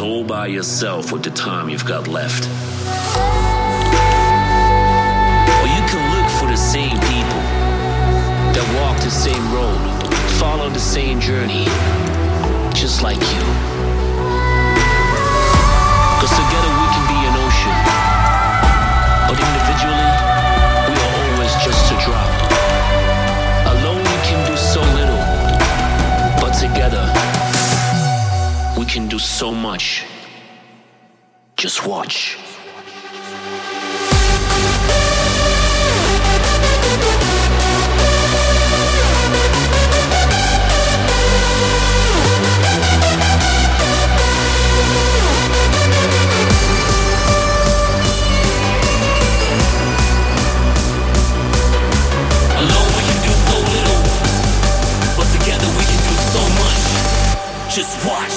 Yourself with the time you've got left. Or you can look for the same people that walk the same road, follow the same journey, just like you. Can do so much. Just watch. I we can do so little, but together we can do so much. Just watch.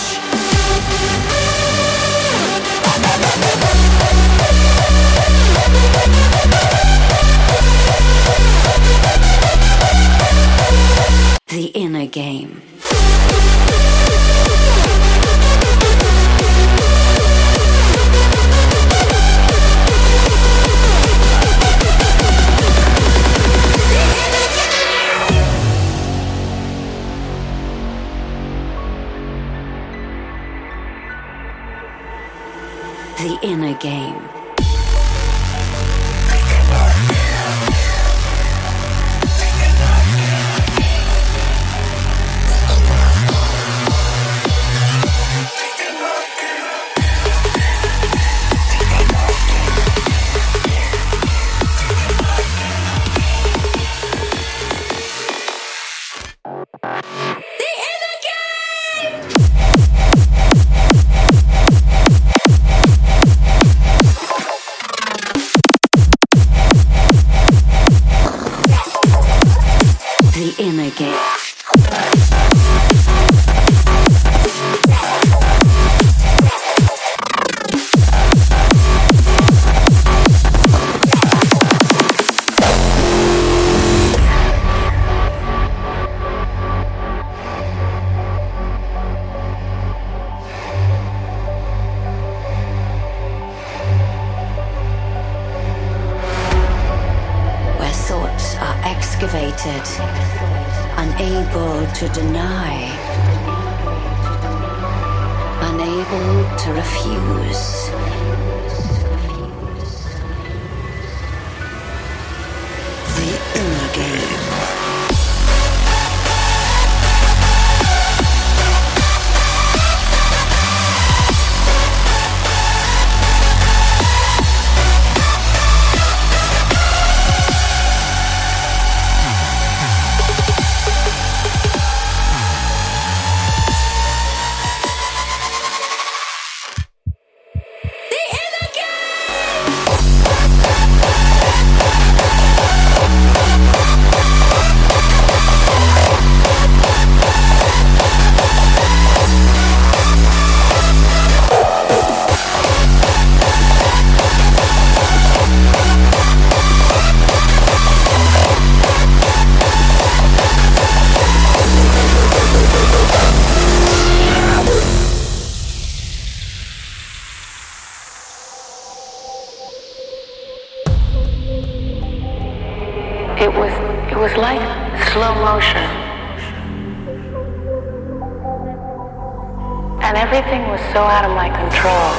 The inner game. The inner game. so out of my control.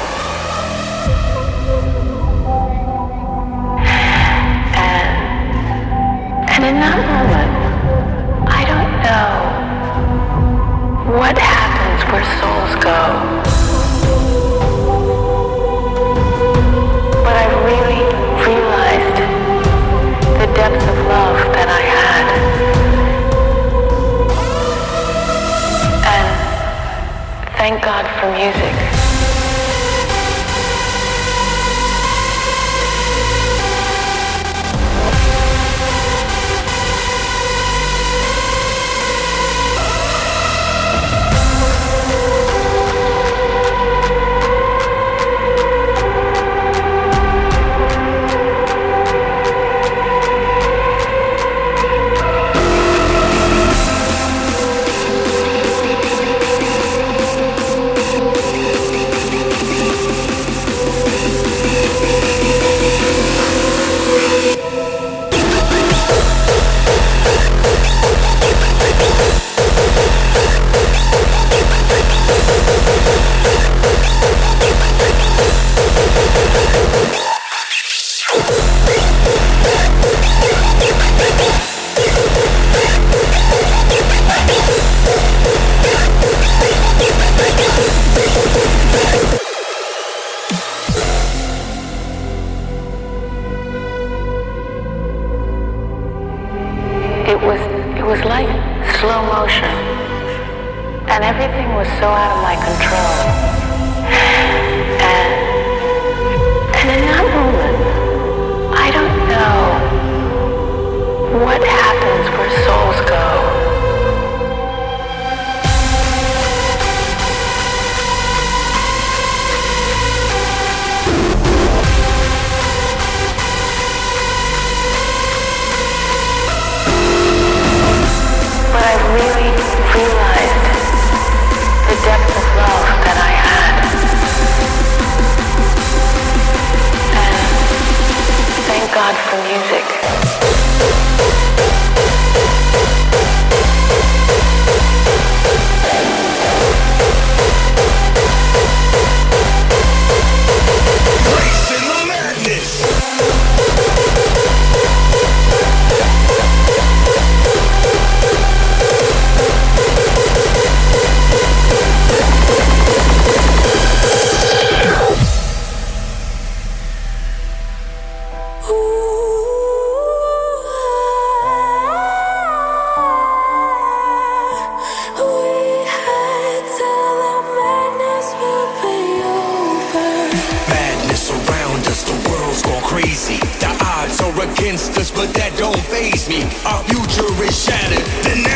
against us, but that don't faze me. Our future is shattered.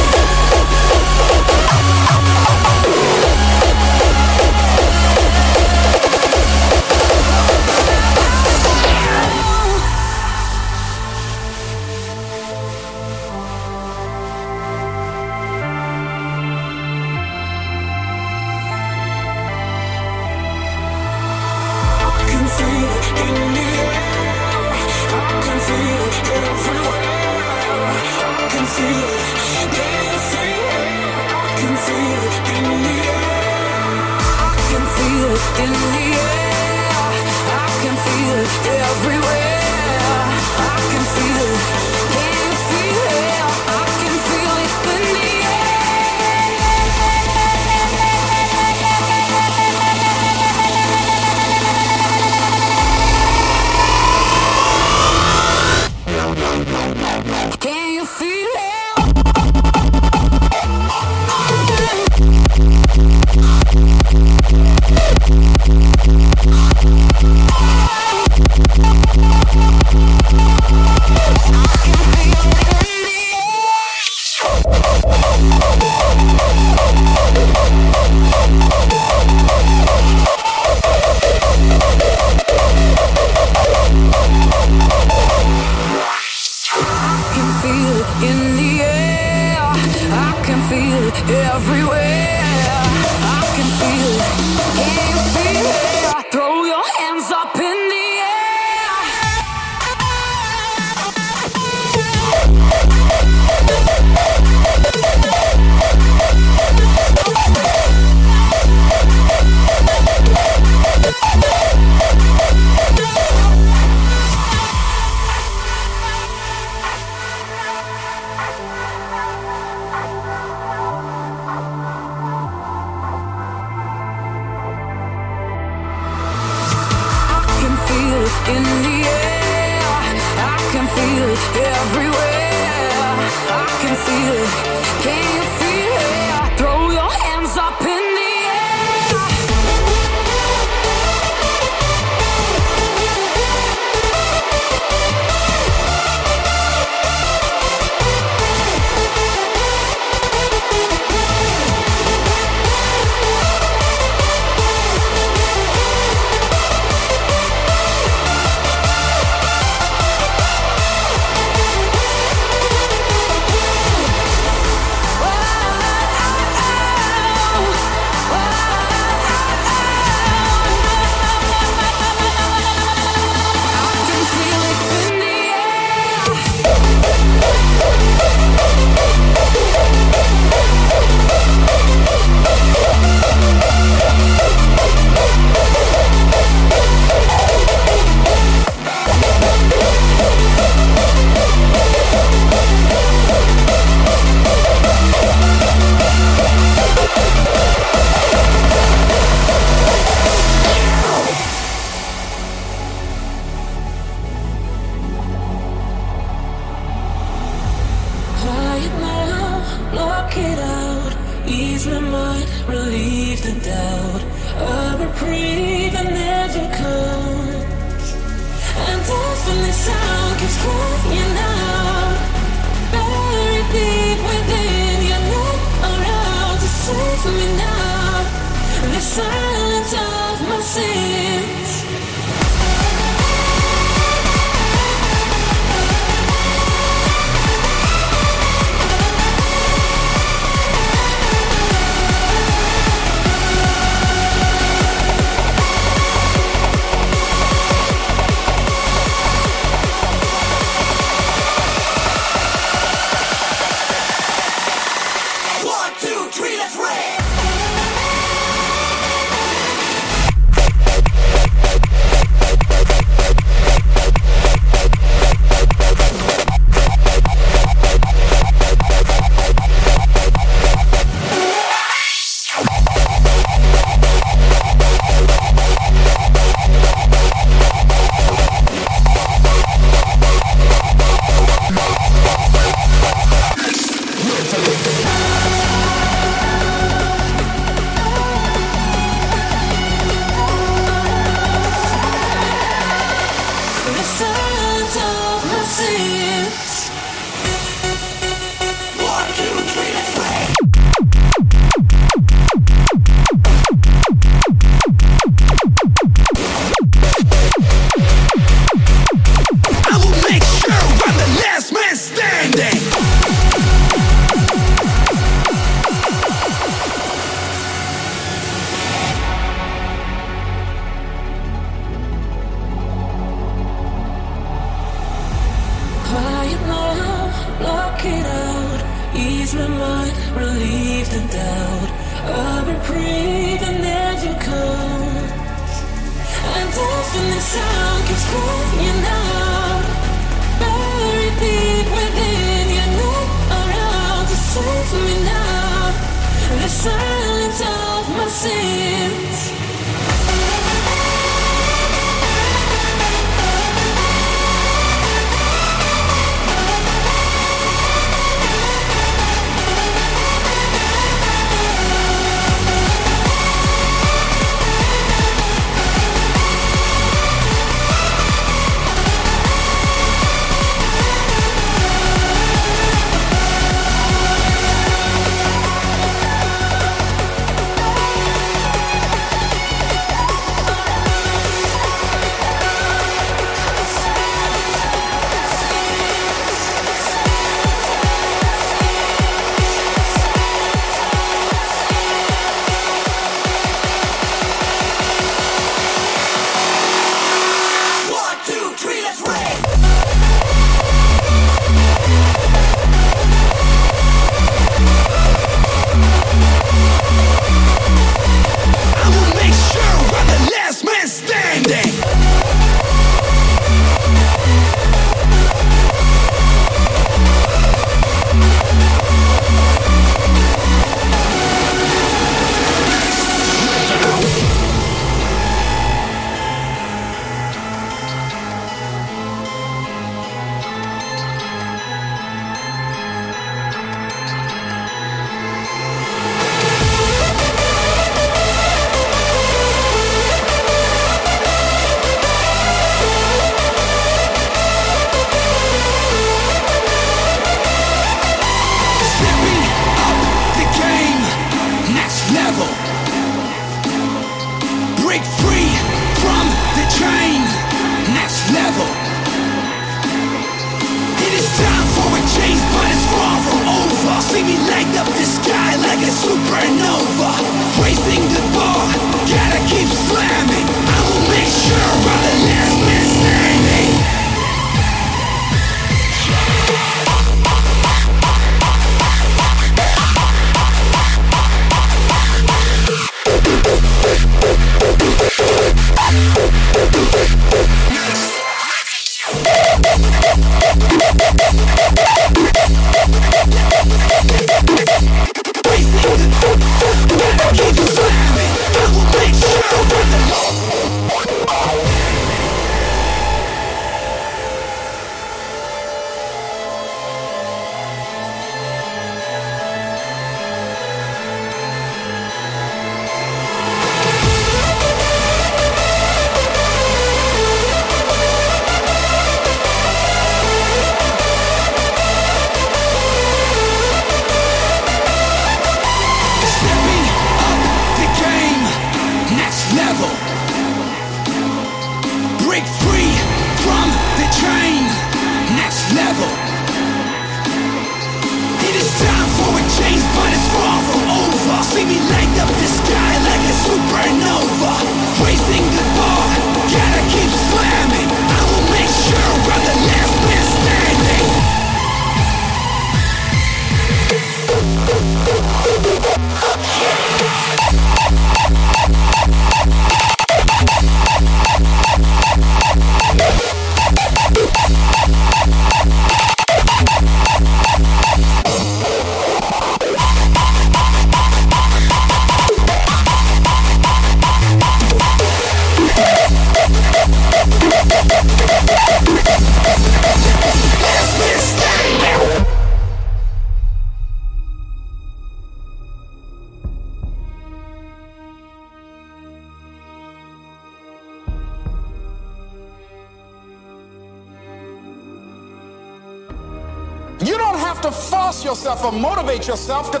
Yourself to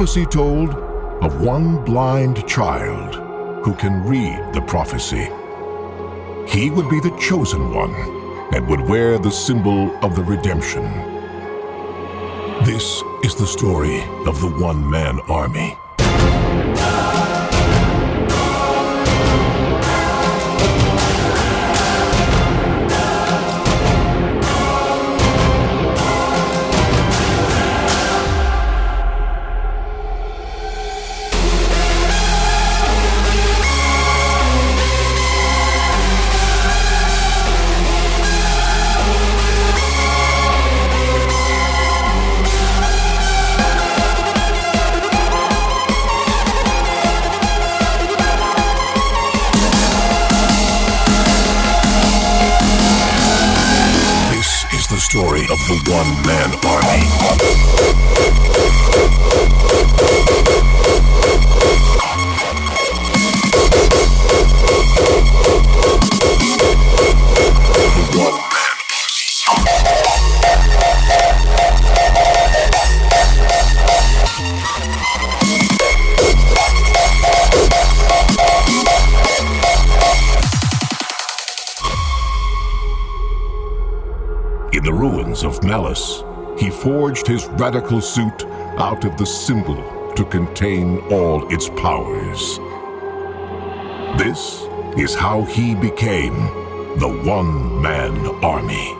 prophecy told of one blind child who can read the prophecy. He would be the chosen one and would wear the symbol of the redemption. This is the story of the one man army. One man forged his radical suit out of the symbol to contain all its powers. This is how he became the one man army.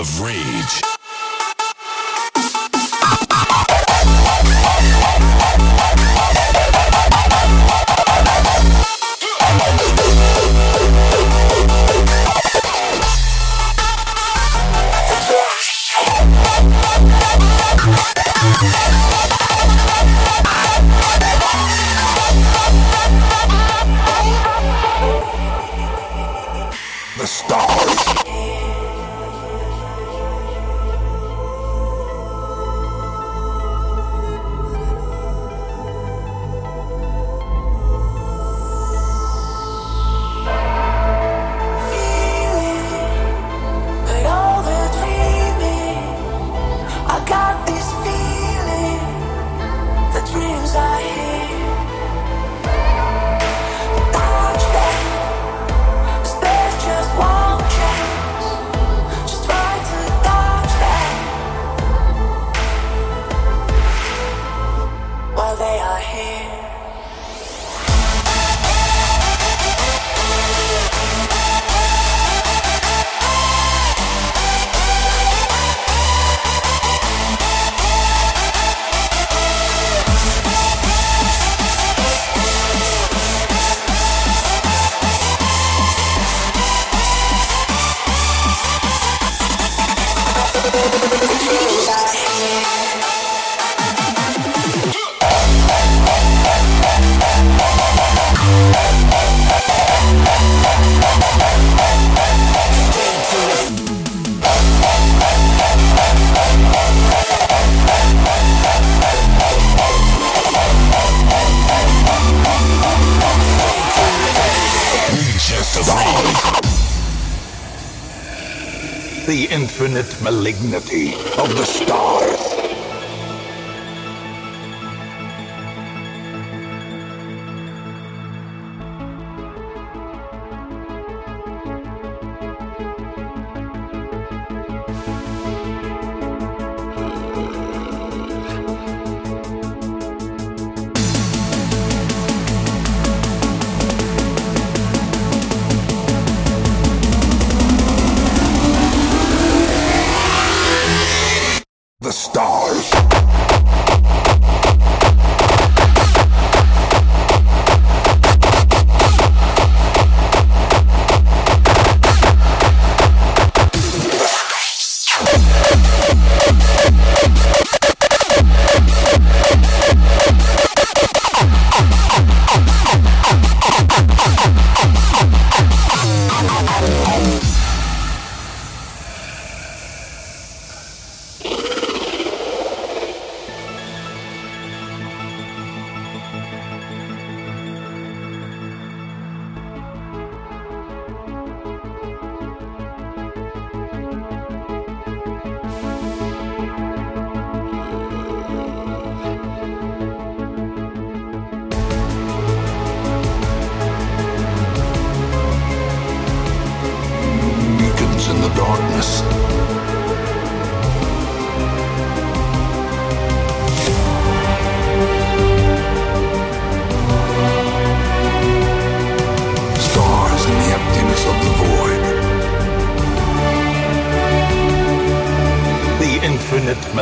Of rage. Malignity of the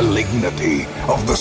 malignity of the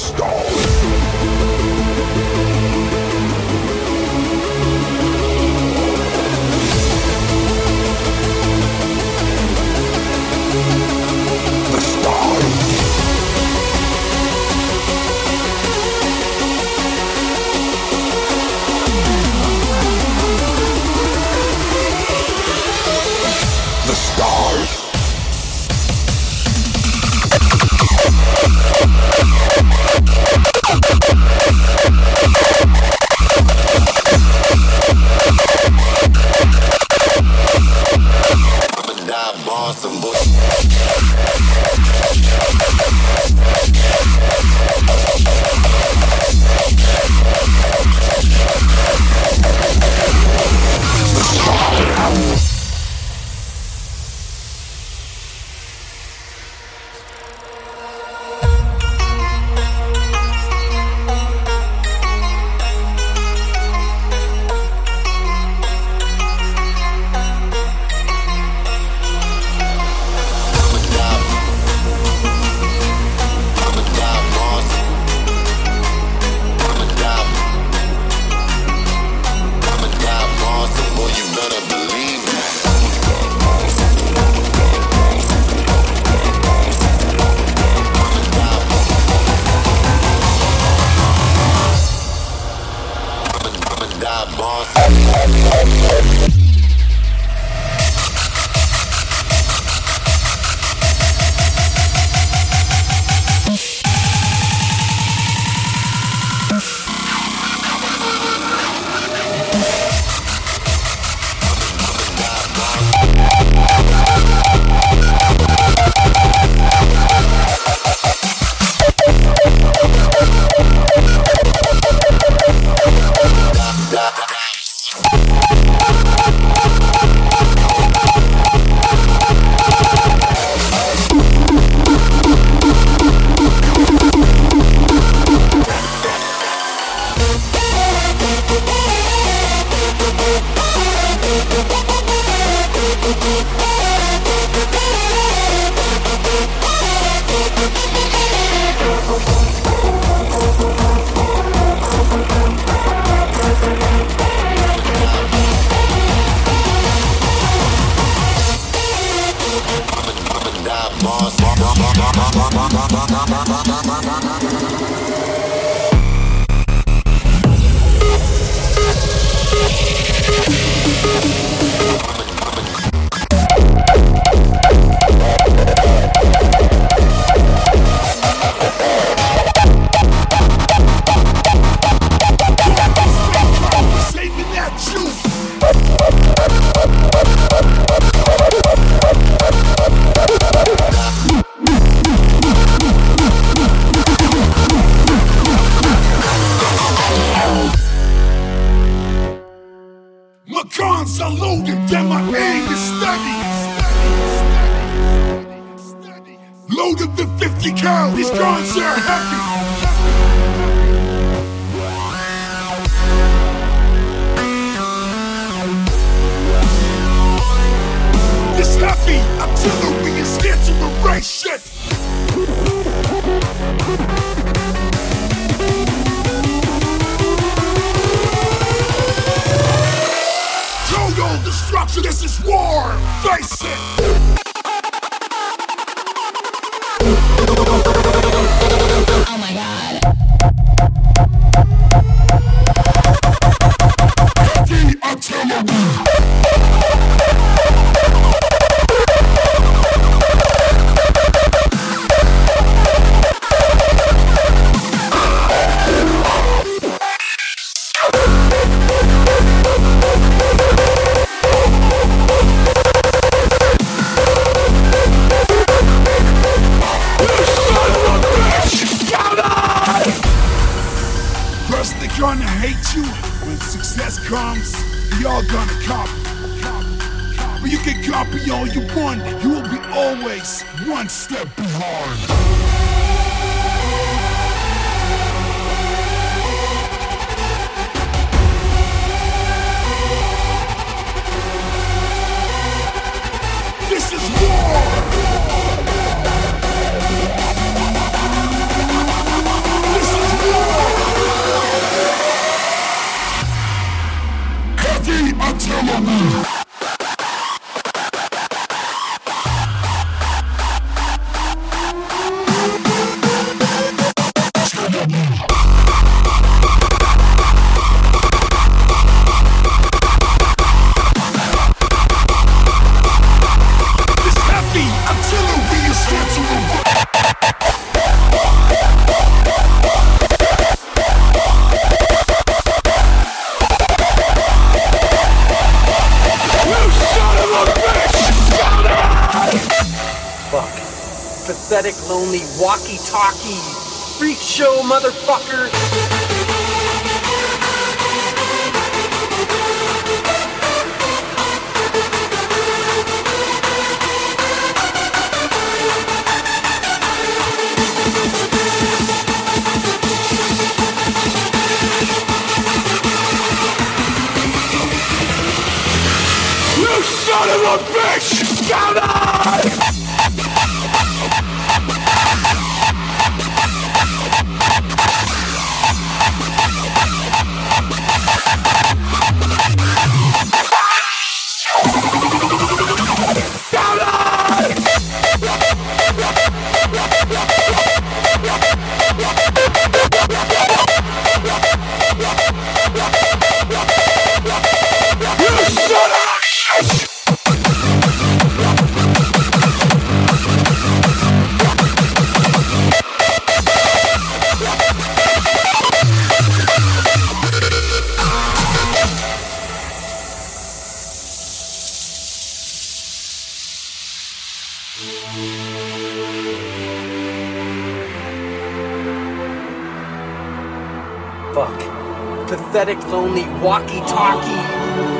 walkie talkie,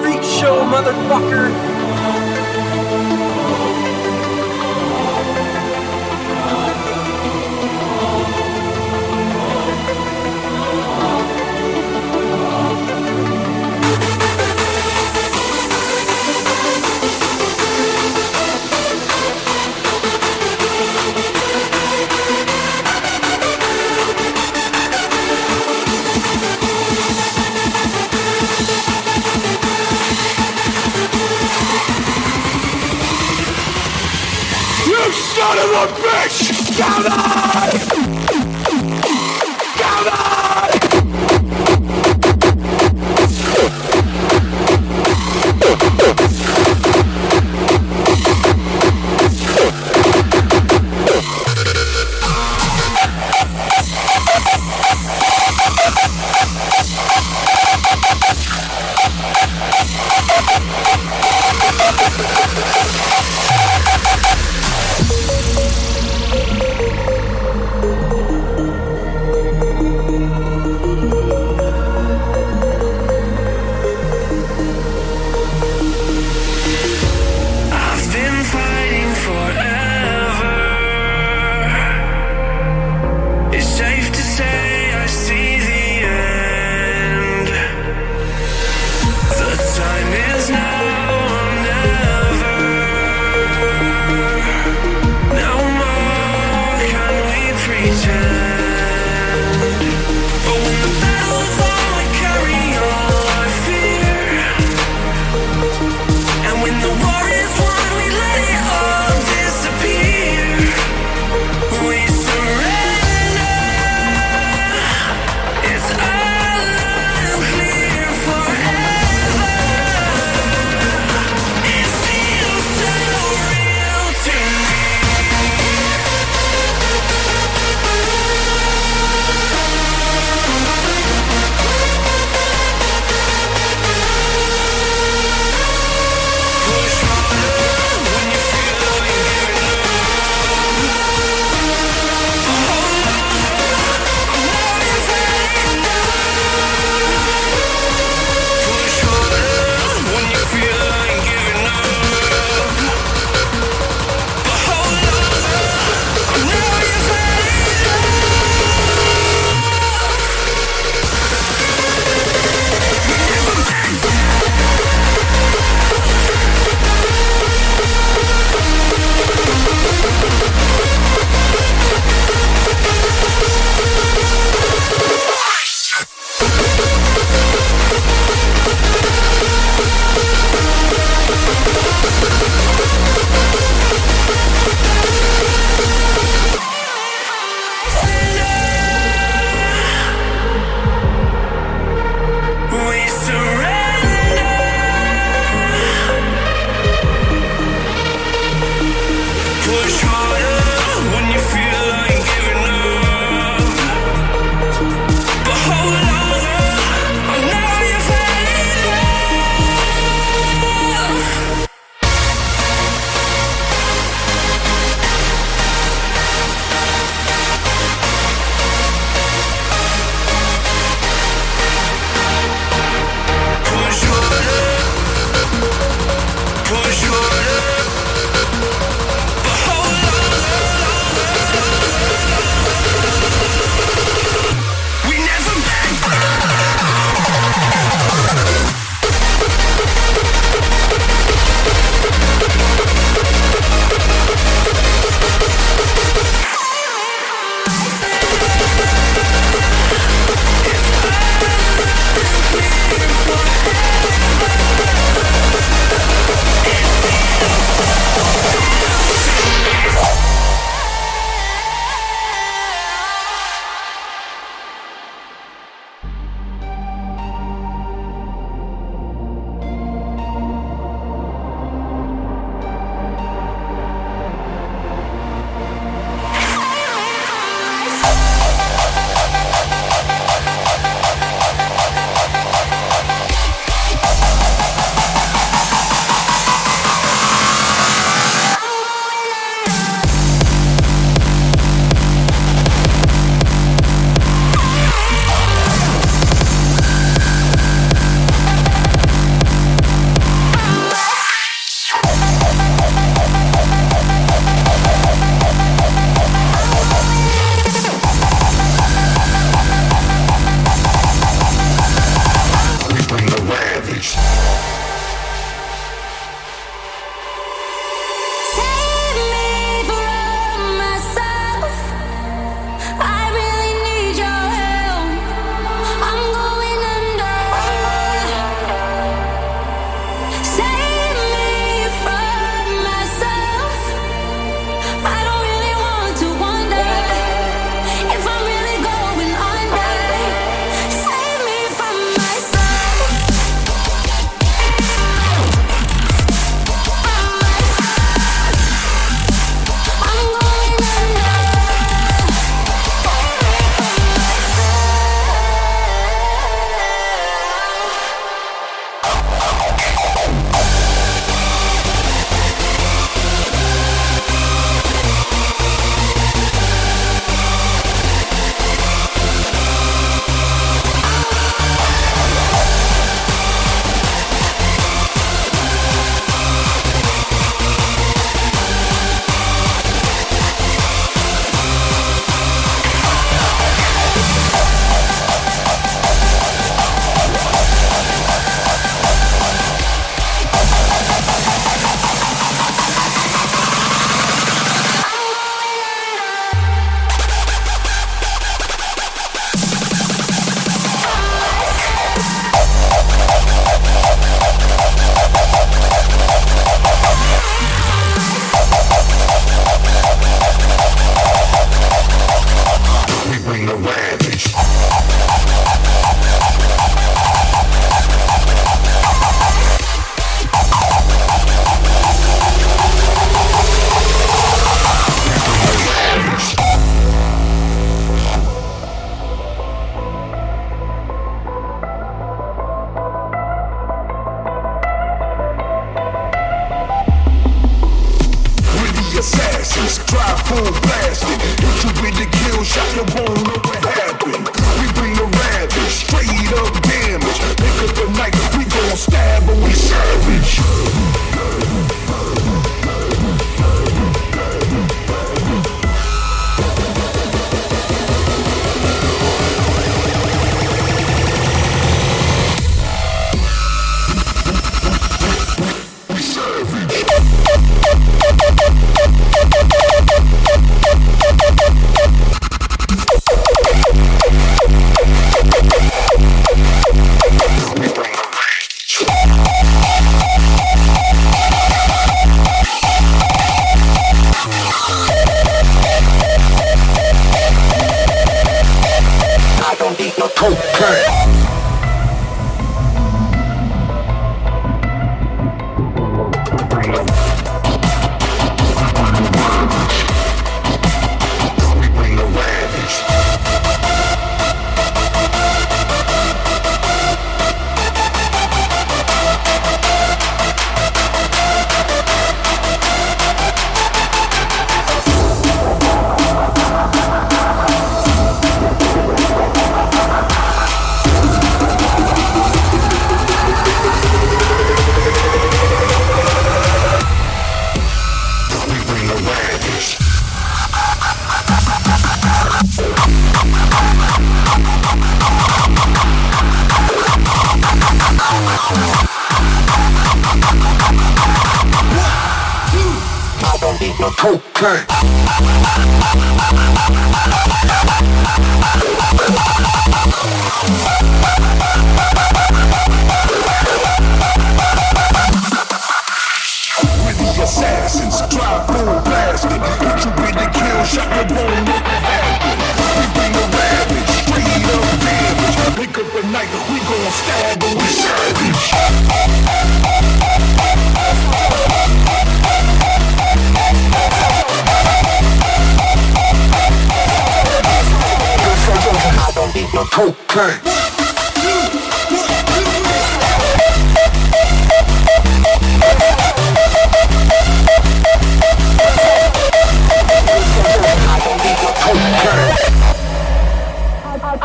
freak show motherfucker. Bitch! Counter!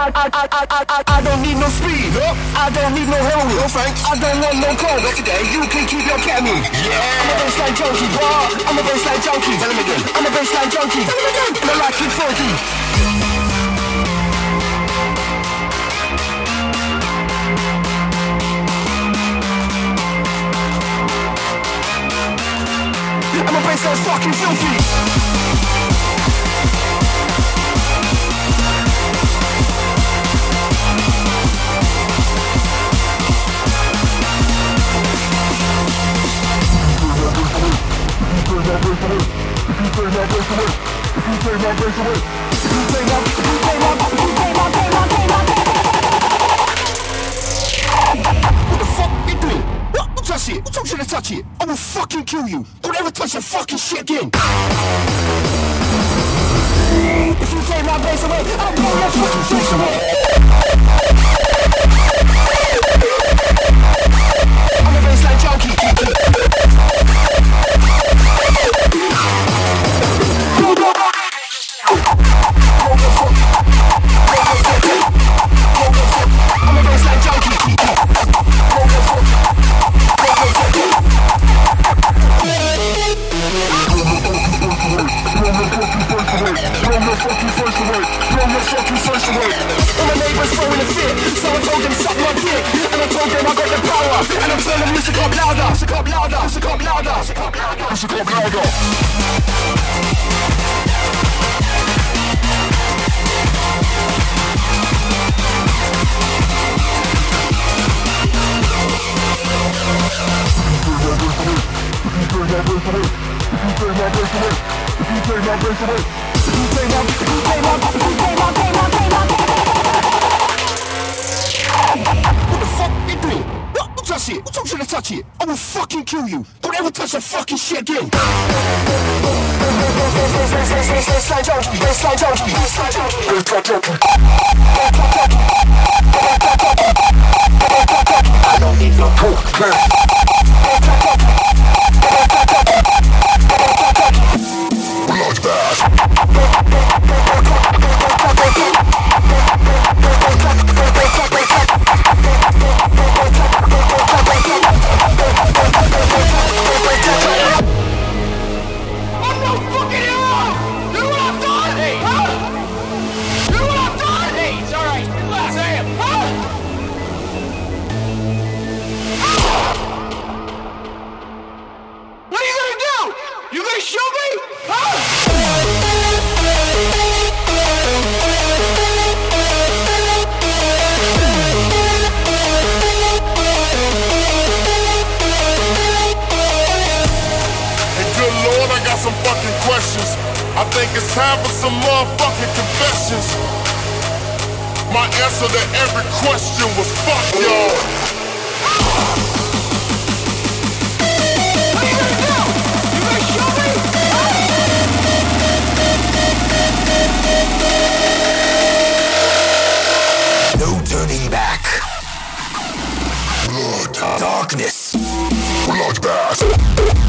I, I, I, I, I, I don't need no speed. I don't need no heroin. No thanks. I don't want no coke. Not today. You can keep your ketamine. Yeah. I'm a bassline junkie, bro. I'm a bassline junkie. Tell him again. I'm a bassline junkie. Tell him again. And I like it funky. I'm a bassline fucking filthy. What the fuck you doing? What? Don't touch it. Don't try to touch it. I will fucking kill you. Don't ever touch that fucking shit again. If you take my place away, I'll blow your fucking face away. Darkness. Bloodbath.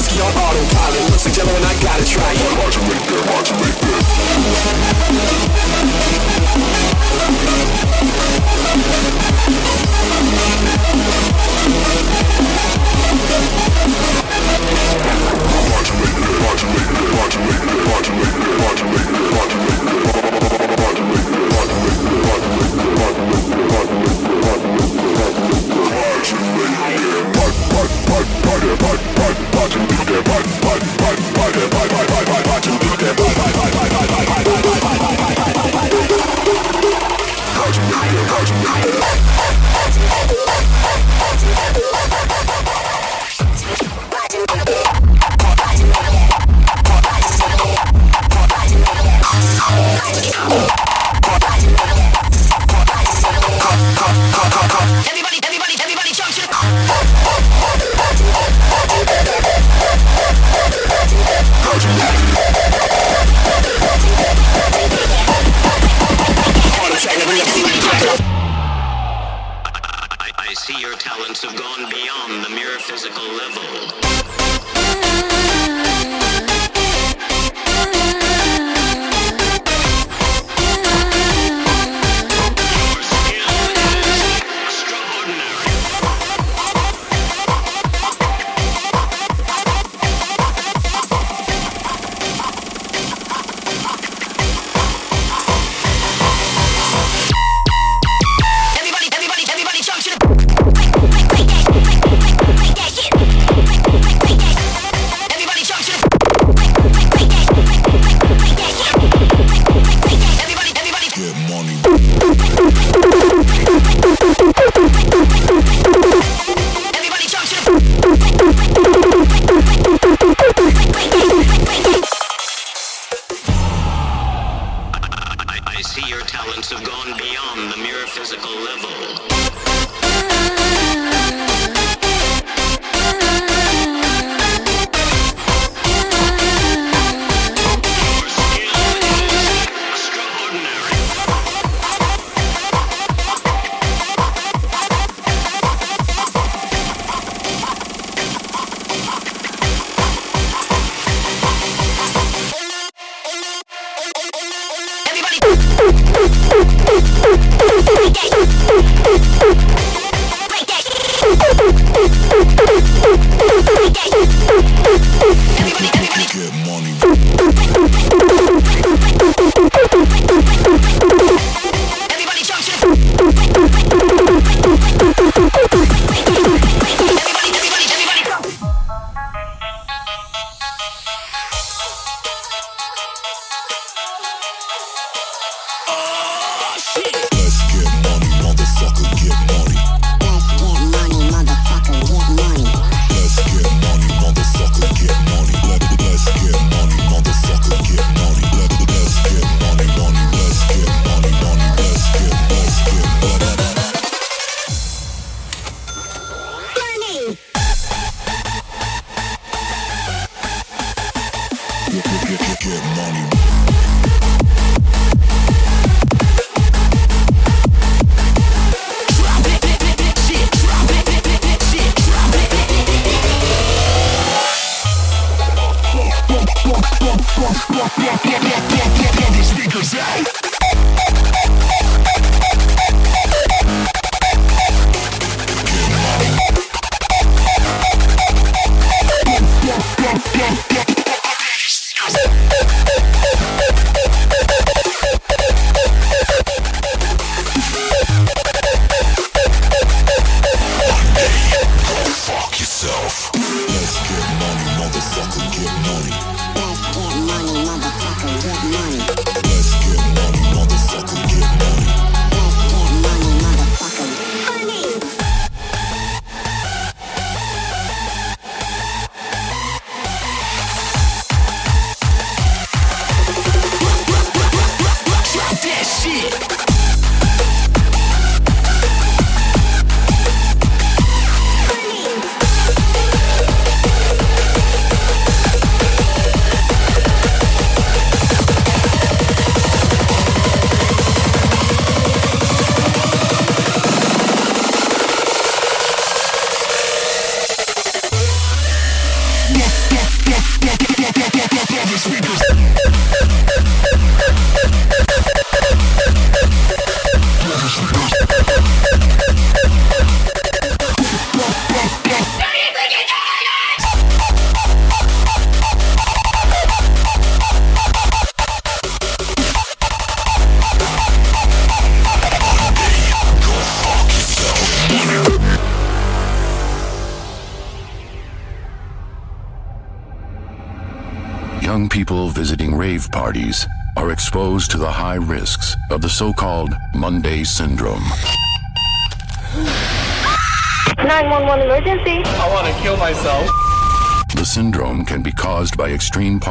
Bosky on autopilot. Looks like yellow and I gotta try it. Hard to make that, hard to make that. Hard to make that, hard to make that, hard to make that, hard to make that, hard to make that. the bye bye bye bye bye bye bye bye bye to the bye bye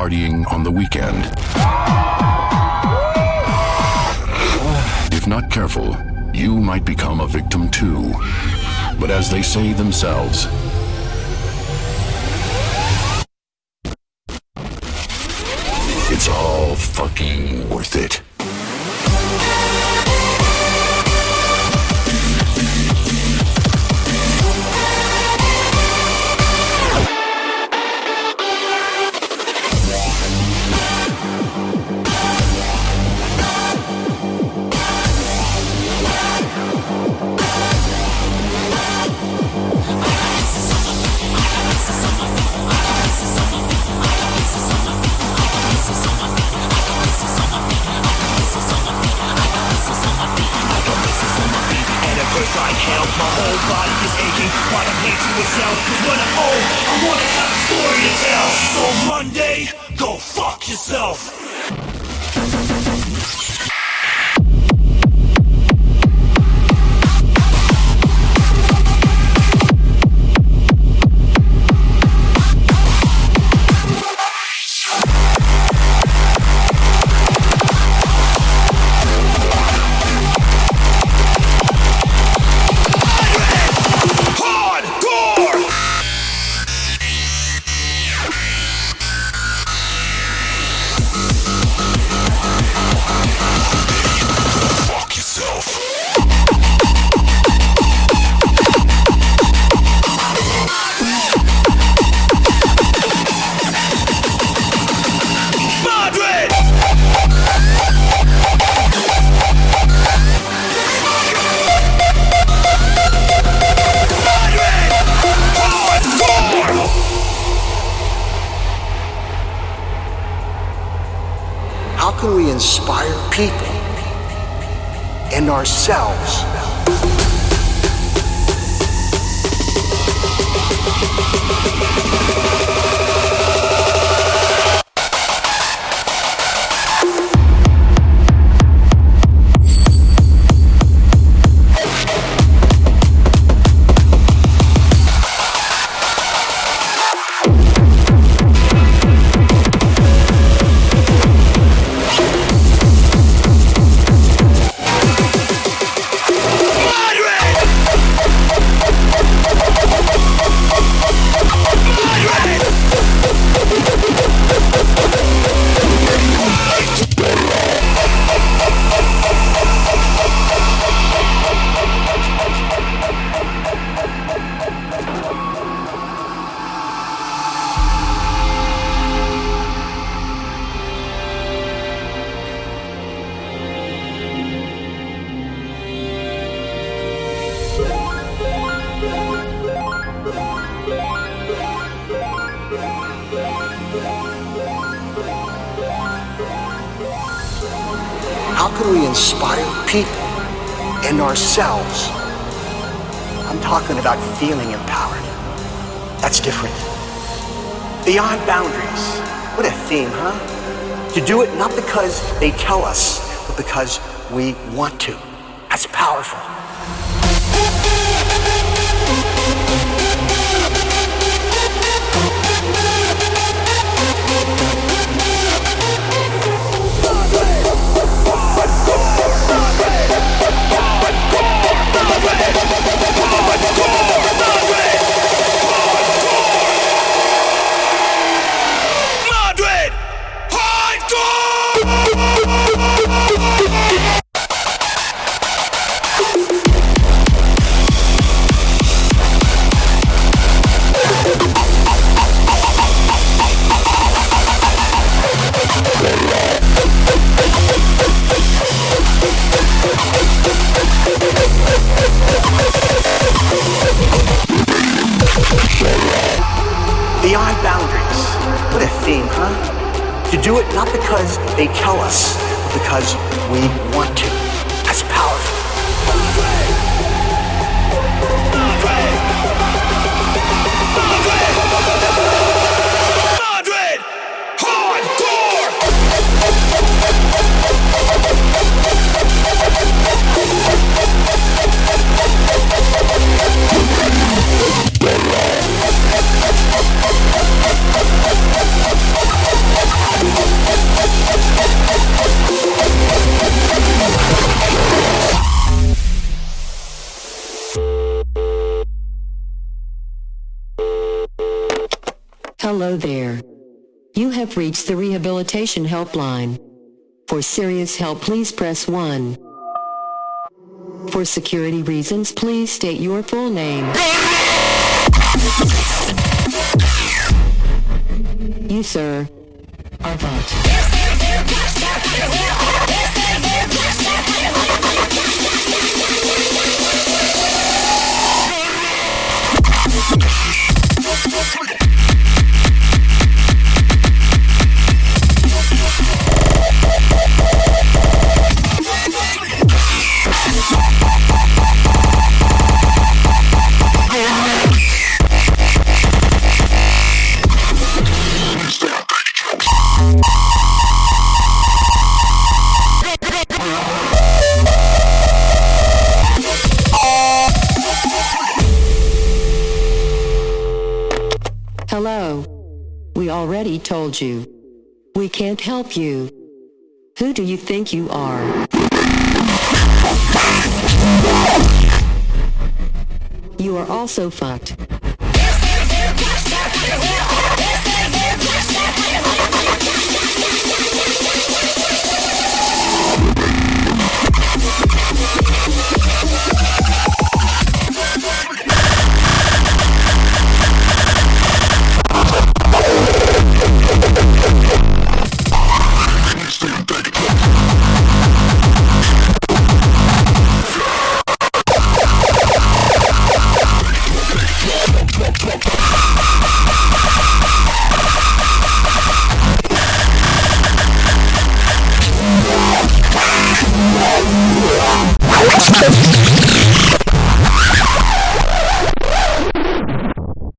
partying on the weekend. If not careful, you might become a victim too. But as they say themselves, it's all fucking worth it. Helpline. For serious help, please press 1. For security reasons, please state your full name. You, sir, help you. Who do you think you are? You are also fucked.